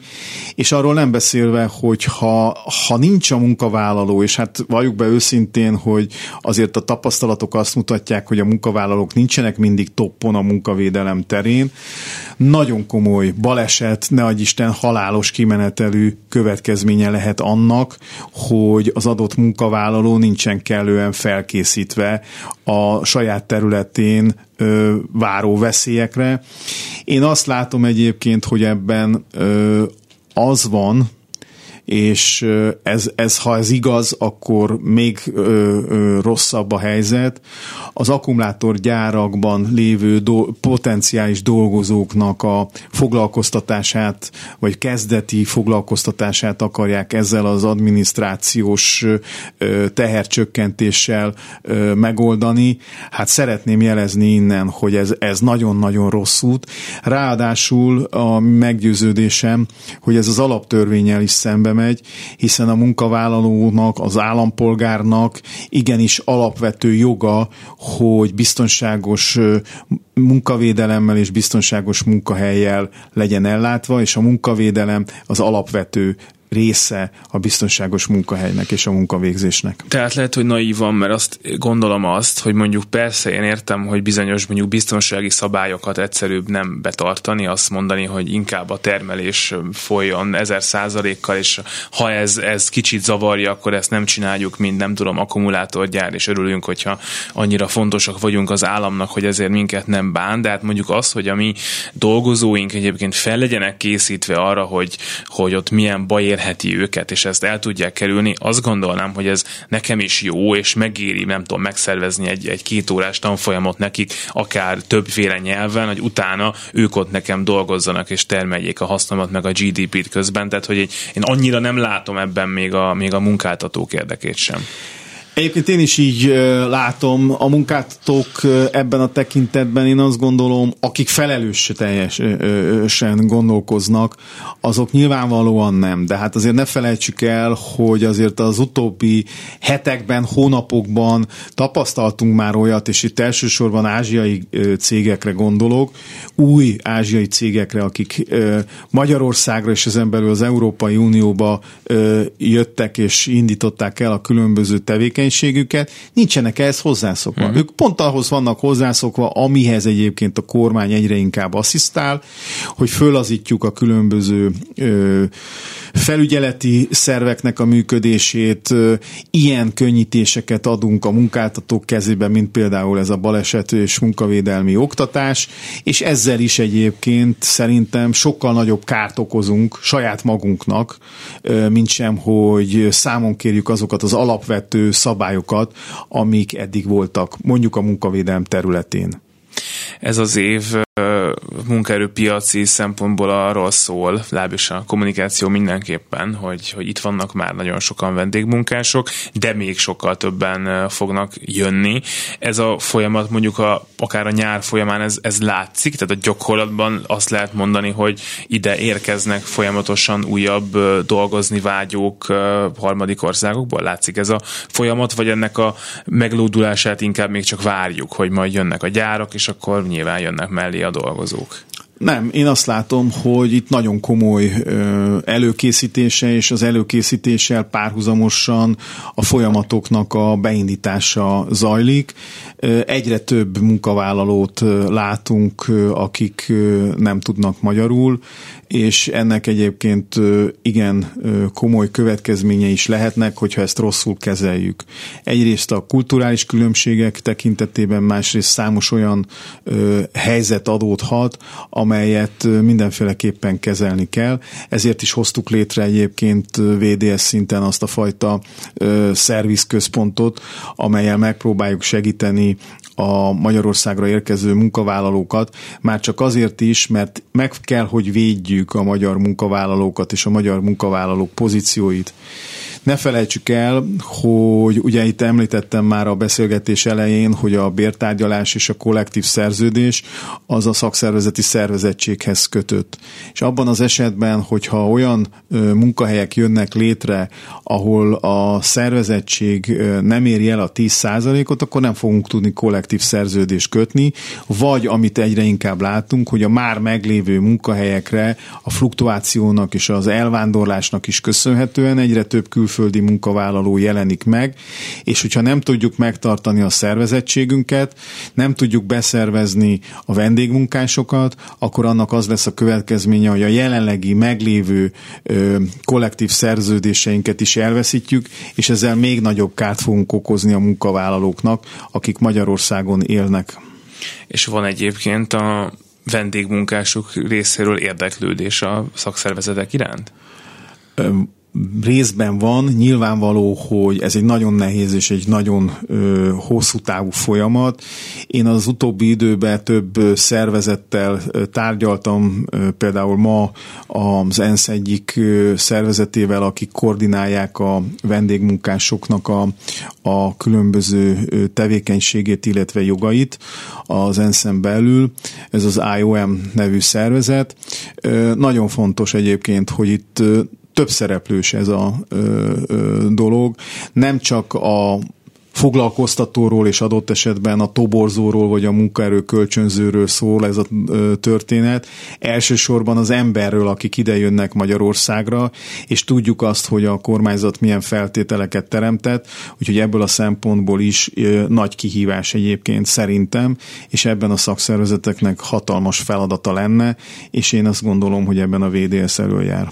és arról nem beszélve, hogy ha, ha nincs a munkavállaló, és hát valljuk be őszintén, hogy azért a tapasztalatok azt mutatják, hogy a munkavállalók nincsenek mindig toppon a munkavédelem terén, nagyon komoly baleset, ne adj Isten halálos kimenetelű következménye lehet annak, hogy az adott munkavállaló nincsen kellően felkészítve a saját területén ö, váró veszélyekre. Én azt látom egyébként, hogy ebben az van, és ez, ez, ha ez igaz, akkor még ö, ö, rosszabb a helyzet. Az akkumulátorgyárakban lévő do, potenciális dolgozóknak a foglalkoztatását, vagy kezdeti foglalkoztatását akarják ezzel az adminisztrációs ö, tehercsökkentéssel ö, megoldani. Hát szeretném jelezni innen, hogy ez, ez nagyon-nagyon rossz út. Ráadásul a meggyőződésem, hogy ez az alaptörvényel is szembe megy, hiszen a munkavállalónak, az állampolgárnak igenis alapvető joga, hogy biztonságos munkavédelemmel és biztonságos munkahelyjel legyen ellátva, és a munkavédelem az alapvető része a biztonságos munkahelynek és a munkavégzésnek. Tehát lehet, hogy naívan, mert azt gondolom azt, hogy mondjuk persze én értem, hogy bizonyos mondjuk biztonsági szabályokat egyszerűbb nem betartani, azt mondani, hogy inkább a termelés folyjon ezer százalékkal, és ha ez, ez kicsit zavarja, akkor ezt nem csináljuk, mint nem tudom, akkumulátorgyár, és örülünk, hogyha annyira fontosak vagyunk az államnak, hogy ezért minket nem bán, de hát mondjuk az, hogy a mi dolgozóink egyébként fel legyenek készítve arra, hogy, hogy ott milyen baj ér érheti őket, és ezt el tudják kerülni, azt gondolnám, hogy ez nekem is jó, és megéri, nem tudom, megszervezni egy, egy két órás tanfolyamot nekik, akár többféle nyelven, hogy utána ők ott nekem dolgozzanak, és termeljék a hasznomat, meg a GDP-t közben, tehát hogy én annyira nem látom ebben még a, még a munkáltatók érdekét sem. Egyébként én is így látom a munkáltatók ebben a tekintetben, én azt gondolom, akik felelős teljesen gondolkoznak, azok nyilvánvalóan nem. De hát azért ne felejtsük el, hogy azért az utóbbi hetekben, hónapokban tapasztaltunk már olyat, és itt elsősorban ázsiai cégekre gondolok, új ázsiai cégekre, akik Magyarországra és ezen belül az Európai Unióba jöttek és indították el a különböző tevékenységeket, tevékenységüket, nincsenek ehhez hozzászokva. Uh-huh. Ők pont ahhoz vannak hozzászokva, amihez egyébként a kormány egyre inkább asszisztál, hogy fölazítjuk a különböző ö, felügyeleti szerveknek a működését, ö, ilyen könnyítéseket adunk a munkáltatók kezébe, mint például ez a baleset és munkavédelmi oktatás, és ezzel is egyébként szerintem sokkal nagyobb kárt okozunk saját magunknak, mint sem, hogy számon kérjük azokat az alapvető szabályokat, amik eddig voltak, mondjuk a munkavédelem területén. Ez az év munkaerőpiaci szempontból arról szól, legalábbis a kommunikáció mindenképpen, hogy, hogy itt vannak már nagyon sokan vendégmunkások, de még sokkal többen fognak jönni. Ez a folyamat mondjuk a, akár a nyár folyamán ez, ez látszik, tehát a gyakorlatban azt lehet mondani, hogy ide érkeznek folyamatosan újabb dolgozni vágyók harmadik országokból. Látszik ez a folyamat, vagy ennek a meglódulását inkább még csak várjuk, hogy majd jönnek a gyárak, és akkor nyilván jönnek mellé a dolgozók. Nem, én azt látom, hogy itt nagyon komoly előkészítése, és az előkészítéssel párhuzamosan a folyamatoknak a beindítása zajlik. Egyre több munkavállalót látunk, akik nem tudnak magyarul, és ennek egyébként igen komoly következménye is lehetnek, hogyha ezt rosszul kezeljük. Egyrészt a kulturális különbségek tekintetében, másrészt számos olyan helyzet adódhat, amelyet mindenféleképpen kezelni kell. Ezért is hoztuk létre egyébként VDS szinten azt a fajta szervizközpontot, amelyel megpróbáljuk segíteni a Magyarországra érkező munkavállalókat, már csak azért is, mert meg kell, hogy védjük a magyar munkavállalókat és a magyar munkavállalók pozícióit. Ne felejtsük el, hogy ugye itt említettem már a beszélgetés elején, hogy a bértárgyalás és a kollektív szerződés az a szakszervezeti szervezettséghez kötött. És abban az esetben, hogyha olyan munkahelyek jönnek létre, ahol a szervezettség nem éri el a 10%-ot, akkor nem fogunk tudni kollektív szerződést kötni, vagy amit egyre inkább látunk, hogy a már meglévő munkahelyekre a fluktuációnak és az elvándorlásnak is köszönhetően egyre több kül külföldi munkavállaló jelenik meg, és hogyha nem tudjuk megtartani a szervezettségünket, nem tudjuk beszervezni a vendégmunkásokat, akkor annak az lesz a következménye, hogy a jelenlegi meglévő ö, kollektív szerződéseinket is elveszítjük, és ezzel még nagyobb kárt fogunk okozni a munkavállalóknak, akik Magyarországon élnek. És van egyébként a vendégmunkások részéről érdeklődés a szakszervezetek iránt? Részben van, nyilvánvaló, hogy ez egy nagyon nehéz és egy nagyon ö, hosszú távú folyamat. Én az utóbbi időben több szervezettel tárgyaltam, ö, például ma az ENSZ egyik ö, szervezetével, akik koordinálják a vendégmunkásoknak a, a különböző tevékenységét, illetve jogait az ENSZ-en belül. Ez az IOM nevű szervezet. Ö, nagyon fontos egyébként, hogy itt több szereplős ez a ö, ö, dolog. Nem csak a foglalkoztatóról és adott esetben a toborzóról vagy a munkaerő kölcsönzőről szól ez a történet. Elsősorban az emberről, akik ide jönnek Magyarországra, és tudjuk azt, hogy a kormányzat milyen feltételeket teremtett, úgyhogy ebből a szempontból is nagy kihívás egyébként szerintem, és ebben a szakszervezeteknek hatalmas feladata lenne, és én azt gondolom, hogy ebben a VDS előjár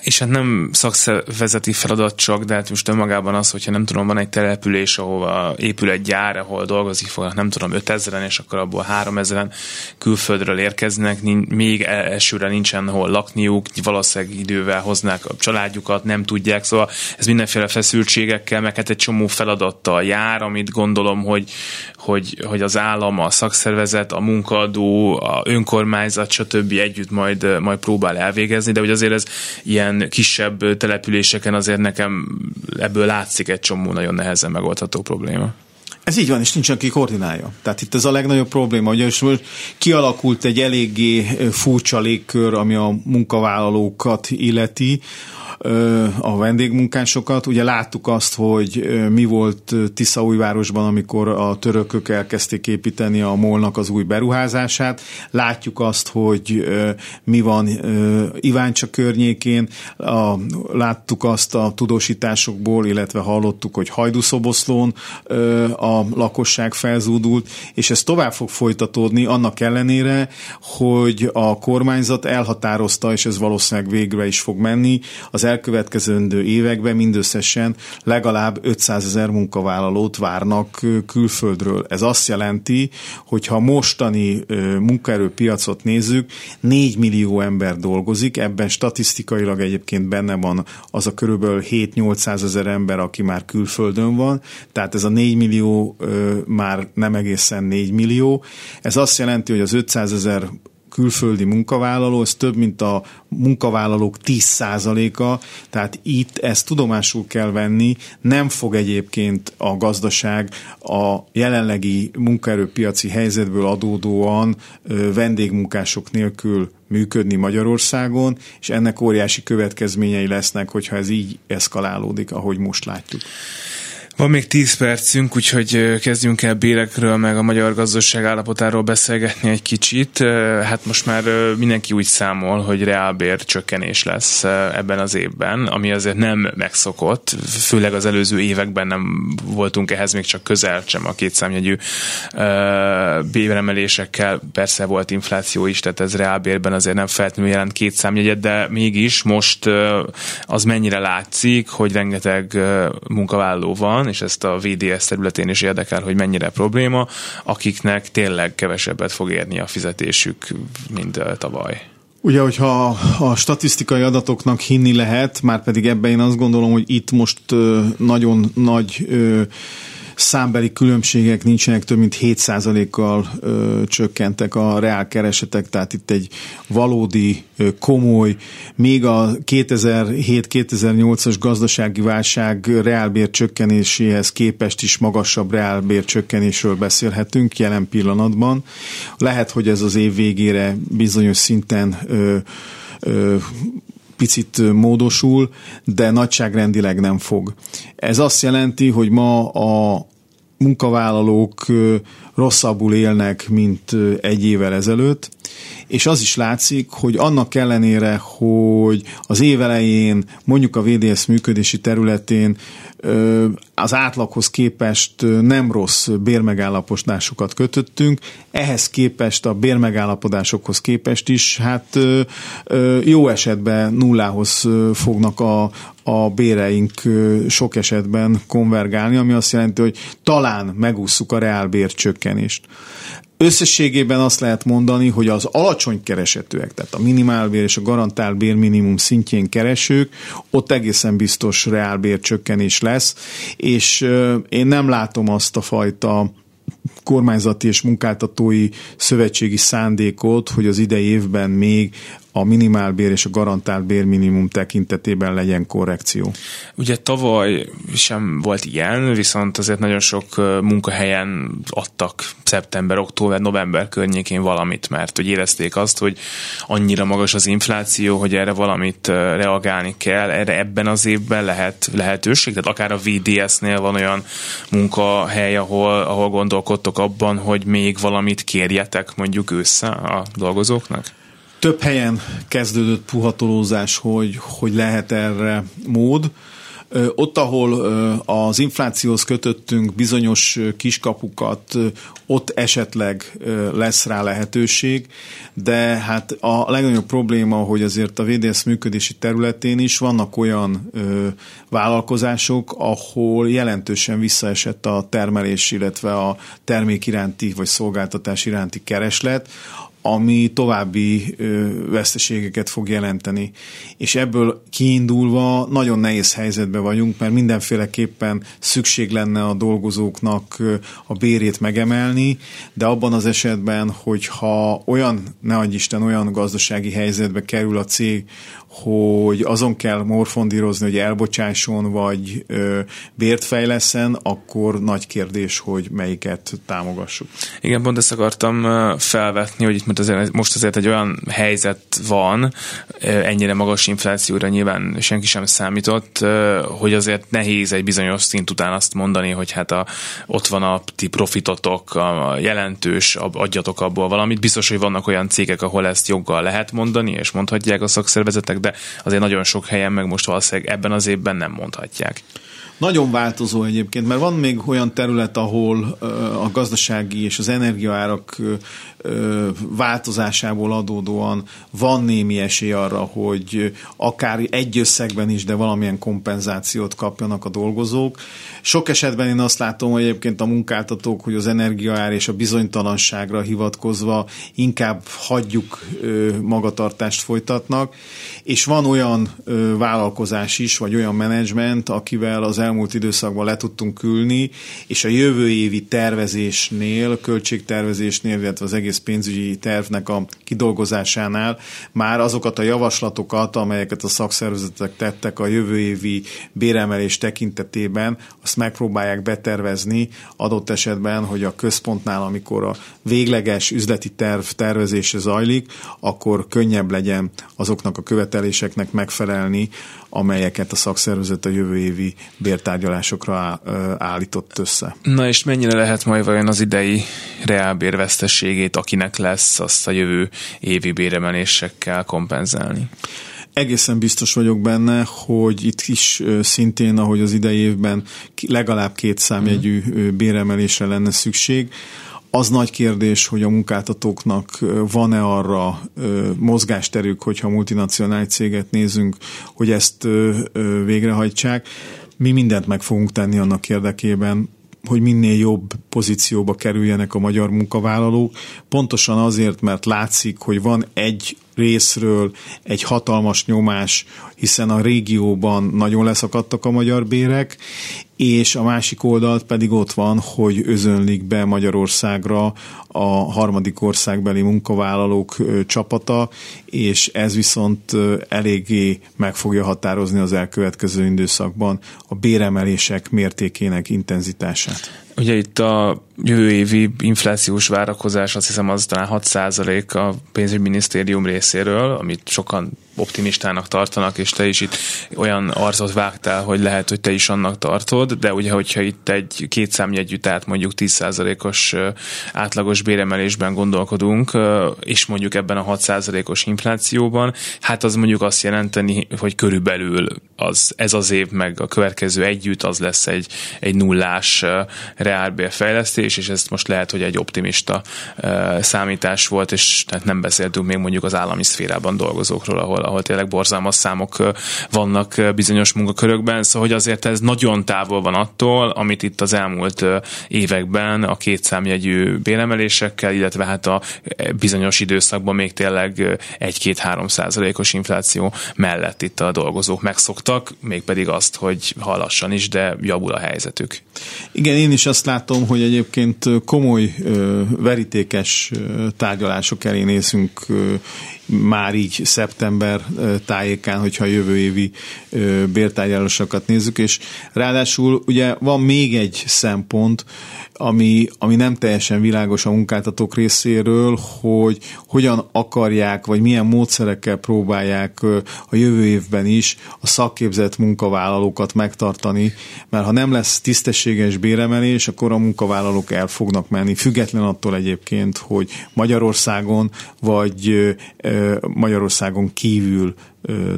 és hát nem szakszervezeti feladat csak, de hát most önmagában az, hogyha nem tudom, van egy település, ahova épül egy gyár, ahol dolgozik fognak, nem tudom, 5000-en, és akkor abból 3000-en külföldről érkeznek, még elsőre nincsen hol lakniuk, valószínűleg idővel hoznák a családjukat, nem tudják, szóval ez mindenféle feszültségekkel, meg hát egy csomó feladattal jár, amit gondolom, hogy, hogy, hogy az állam, a szakszervezet, a munkadó, a önkormányzat, stb. együtt majd, majd próbál elvégezni, de hogy azért ez ilyen kisebb településeken azért nekem ebből látszik egy csomó nagyon nehezen megoldható probléma. Ez így van, és nincs, aki koordinálja. Tehát itt ez a legnagyobb probléma, hogy most kialakult egy eléggé furcsa légkör, ami a munkavállalókat illeti, a vendégmunkásokat. Ugye láttuk azt, hogy mi volt Tiszaújvárosban, amikor a törökök elkezdték építeni a molnak az új beruházását. Látjuk azt, hogy mi van Iváncsa környékén. Láttuk azt a tudósításokból, illetve hallottuk, hogy Hajdúszoboszlón a lakosság felzúdult, és ez tovább fog folytatódni annak ellenére, hogy a kormányzat elhatározta, és ez valószínűleg végre is fog menni, az elkövetkezendő években mindösszesen legalább 500 ezer munkavállalót várnak külföldről. Ez azt jelenti, hogy ha mostani munkaerőpiacot nézzük, 4 millió ember dolgozik, ebben statisztikailag egyébként benne van az a körülbelül 7-800 ezer ember, aki már külföldön van, tehát ez a 4 millió már nem egészen 4 millió. Ez azt jelenti, hogy az 500 ezer külföldi munkavállaló, ez több, mint a munkavállalók 10%-a, tehát itt ezt tudomásul kell venni, nem fog egyébként a gazdaság a jelenlegi munkaerőpiaci helyzetből adódóan vendégmunkások nélkül működni Magyarországon, és ennek óriási következményei lesznek, hogyha ez így eszkalálódik, ahogy most látjuk. Van még 10 percünk, úgyhogy kezdjünk el bérekről, meg a magyar gazdaság állapotáról beszélgetni egy kicsit. Hát most már mindenki úgy számol, hogy reálbér csökkenés lesz ebben az évben, ami azért nem megszokott, főleg az előző években nem voltunk ehhez még csak közel sem a kétszámjegyű béremelésekkel. Persze volt infláció is, tehát ez reálbérben azért nem feltétlenül jelent kétszámjegyet, de mégis most az mennyire látszik, hogy rengeteg munkavállaló van, és ezt a VDS területén is érdekel, hogy mennyire probléma, akiknek tényleg kevesebbet fog érni a fizetésük, mint tavaly. Ugye, hogyha a statisztikai adatoknak hinni lehet, már pedig ebben én azt gondolom, hogy itt most nagyon nagy számbeli különbségek nincsenek, több mint 7%-kal ö, csökkentek a reál keresetek, tehát itt egy valódi, ö, komoly, még a 2007-2008-as gazdasági válság reálbér csökkenéséhez képest is magasabb reálbér csökkenésről beszélhetünk jelen pillanatban. Lehet, hogy ez az év végére bizonyos szinten ö, ö, picit módosul, de nagyságrendileg nem fog. Ez azt jelenti, hogy ma a munkavállalók rosszabbul élnek, mint egy évvel ezelőtt, és az is látszik, hogy annak ellenére, hogy az év elején mondjuk a VDS működési területén az átlaghoz képest nem rossz bérmegállapodásokat kötöttünk, ehhez képest a bérmegállapodásokhoz képest is hát jó esetben nullához fognak a, a béreink sok esetben konvergálni, ami azt jelenti, hogy talán megússzuk a reálbér csökkenést. Összességében azt lehet mondani, hogy az alacsony keresetőek, tehát a minimálbér és a garantált bérminimum szintjén keresők, ott egészen biztos reálbér csökkenés lesz, és én nem látom azt a fajta kormányzati és munkáltatói szövetségi szándékot, hogy az idei évben még a minimálbér és a garantált bérminimum tekintetében legyen korrekció. Ugye tavaly sem volt ilyen, viszont azért nagyon sok munkahelyen adtak szeptember, október, november környékén valamit, mert hogy érezték azt, hogy annyira magas az infláció, hogy erre valamit reagálni kell. Erre ebben az évben lehet lehetőség, tehát akár a VDS-nél van olyan munkahely, ahol, ahol gondolkodtok abban, hogy még valamit kérjetek mondjuk össze a dolgozóknak? Több helyen kezdődött puhatolózás, hogy, hogy lehet erre mód. Ott, ahol az inflációhoz kötöttünk bizonyos kiskapukat, ott esetleg lesz rá lehetőség, de hát a legnagyobb probléma, hogy azért a VDS működési területén is vannak olyan vállalkozások, ahol jelentősen visszaesett a termelés, illetve a termék iránti vagy szolgáltatás iránti kereslet, ami további veszteségeket fog jelenteni. És ebből kiindulva nagyon nehéz helyzetben vagyunk, mert mindenféleképpen szükség lenne a dolgozóknak a bérét megemelni, de abban az esetben, hogyha olyan, ne adj Isten, olyan gazdasági helyzetbe kerül a cég, hogy azon kell morfondírozni, hogy elbocsásson, vagy ö, bért fejleszen, akkor nagy kérdés, hogy melyiket támogassuk. Igen, pont ezt akartam felvetni, hogy itt azért, most azért egy olyan helyzet van, ennyire magas inflációra nyilván senki sem számított, hogy azért nehéz egy bizonyos szint után azt mondani, hogy hát a, ott van a ti profitotok, a jelentős, adjatok abból valamit. Biztos, hogy vannak olyan cégek, ahol ezt joggal lehet mondani, és mondhatják a szakszervezetek, de azért nagyon sok helyen meg most valószínűleg ebben az évben nem mondhatják. Nagyon változó egyébként, mert van még olyan terület, ahol a gazdasági és az energiaárak változásából adódóan van némi esély arra, hogy akár egy összegben is, de valamilyen kompenzációt kapjanak a dolgozók. Sok esetben én azt látom, hogy egyébként a munkáltatók, hogy az energiaár és a bizonytalanságra hivatkozva inkább hagyjuk magatartást folytatnak, és van olyan vállalkozás is, vagy olyan menedzsment, akivel az elmúlt időszakban le tudtunk ülni, és a jövő évi tervezésnél, költségtervezésnél, illetve az egész pénzügyi tervnek a kidolgozásánál már azokat a javaslatokat, amelyeket a szakszervezetek tettek a jövő évi béremelés tekintetében, azt megpróbálják betervezni adott esetben, hogy a központnál, amikor a végleges üzleti terv tervezése zajlik, akkor könnyebb legyen azoknak a követeléseknek megfelelni, amelyeket a szakszervezet a jövő évi bértárgyalásokra állított össze. Na és mennyire lehet majd vajon az idei reálbérvesztességét, akinek lesz, azt a jövő évi béremelésekkel kompenzálni? Egészen biztos vagyok benne, hogy itt is szintén, ahogy az idei évben legalább két számjegyű béremelésre lenne szükség. Az nagy kérdés, hogy a munkáltatóknak van-e arra mozgásterük, hogyha multinacionális céget nézünk, hogy ezt végrehajtsák. Mi mindent meg fogunk tenni annak érdekében, hogy minél jobb pozícióba kerüljenek a magyar munkavállalók, pontosan azért, mert látszik, hogy van egy részről egy hatalmas nyomás, hiszen a régióban nagyon leszakadtak a magyar bérek, és a másik oldalt pedig ott van, hogy özönlik be Magyarországra a harmadik országbeli munkavállalók csapata, és ez viszont eléggé meg fogja határozni az elkövetkező időszakban a béremelések mértékének intenzitását. Ugye itt a jövő évi inflációs várakozás azt hiszem az talán 6 a pénzügyminisztérium részéről, amit sokan optimistának tartanak, és te is itt olyan arcot vágtál, hogy lehet, hogy te is annak tartod, de ugye, hogyha itt egy két számjegyű, tehát mondjuk 10%-os átlagos béremelésben gondolkodunk, és mondjuk ebben a 6%-os inflációban, hát az mondjuk azt jelenteni, hogy körülbelül az, ez az év meg a következő együtt az lesz egy, egy nullás reálbérfejlesztés, és ez most lehet, hogy egy optimista számítás volt, és tehát nem beszéltünk még mondjuk az állami szférában dolgozókról, ahol, ahol tényleg borzalmas számok vannak bizonyos munkakörökben, szóval hogy azért ez nagyon távol van attól, amit itt az elmúlt években a két számjegyű béremelésekkel, illetve hát a bizonyos időszakban még tényleg egy-két-három százalékos infláció mellett itt a dolgozók megszoktak, mégpedig azt, hogy halassan is, de javul a helyzetük. Igen, én is azt látom, hogy egyébként komoly, verítékes tárgyalások elé nézünk már így szeptember tájékán, hogyha a jövő évi bértárgyalásokat nézzük, és ráadásul ugye van még egy szempont, ami, ami nem teljesen világos a munkáltatók részéről, hogy hogyan akarják, vagy milyen módszerekkel próbálják a jövő évben is a szakképzett munkavállalókat megtartani, mert ha nem lesz tisztességes béremelés, akkor a munkavállalók el fognak menni, független attól egyébként, hogy Magyarországon vagy Magyarországon kívül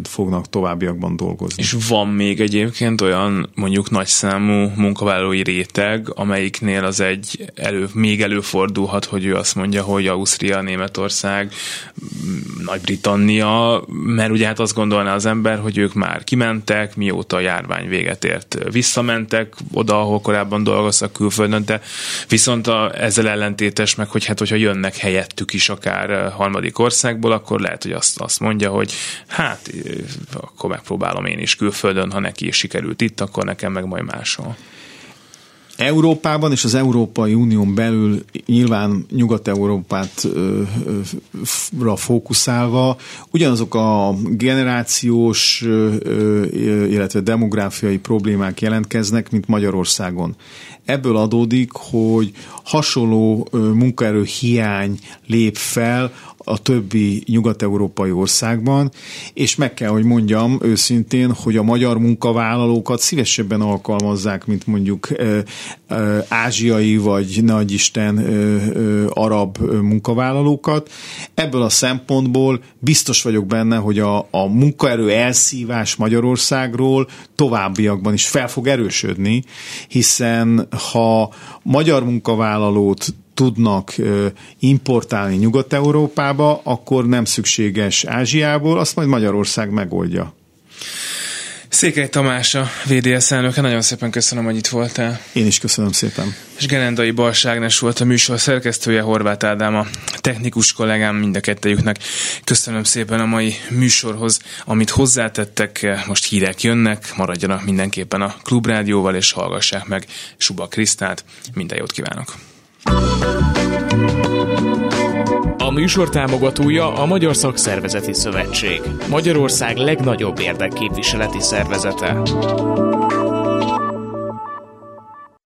fognak továbbiakban dolgozni. És van még egyébként olyan mondjuk nagyszámú munkavállalói réteg, amelyiknél az egy elő, még előfordulhat, hogy ő azt mondja, hogy Ausztria, Németország, Nagy-Britannia, mert ugye hát azt gondolná az ember, hogy ők már kimentek, mióta a járvány véget ért, visszamentek oda, ahol korábban dolgoztak külföldön, de viszont a, ezzel ellentétes meg, hogy hát hogyha jönnek helyettük is akár harmadik országból, akkor lehet, hogy azt, azt mondja, hogy hát hát akkor megpróbálom én is külföldön, ha neki is sikerült itt, akkor nekem meg majd máshol. Európában és az Európai Unión belül nyilván Nyugat-Európát fókuszálva ugyanazok a generációs, illetve demográfiai problémák jelentkeznek, mint Magyarországon. Ebből adódik, hogy hasonló munkaerő hiány lép fel a többi nyugat-európai országban, és meg kell, hogy mondjam őszintén, hogy a magyar munkavállalókat szívesebben alkalmazzák, mint mondjuk ázsiai vagy nagyisten arab munkavállalókat. Ebből a szempontból biztos vagyok benne, hogy a, a munkaerő elszívás Magyarországról továbbiakban is fel fog erősödni, hiszen ha magyar munkavállalót tudnak importálni Nyugat-Európába, akkor nem szükséges Ázsiából, azt majd Magyarország megoldja. Székely Tamás a VDS elnöke, nagyon szépen köszönöm, hogy itt voltál. Én is köszönöm szépen. És Gerendai Balságnes volt a műsor szerkesztője, Horváth Ádám a technikus kollégám, mind a kettejüknek. Köszönöm szépen a mai műsorhoz, amit hozzátettek, most hírek jönnek, maradjanak mindenképpen a Klubrádióval, és hallgassák meg Suba Krisztát. Minden jót kívánok! A műsor támogatója a Magyar Szakszervezeti Szövetség, Magyarország legnagyobb érdekképviseleti szervezete.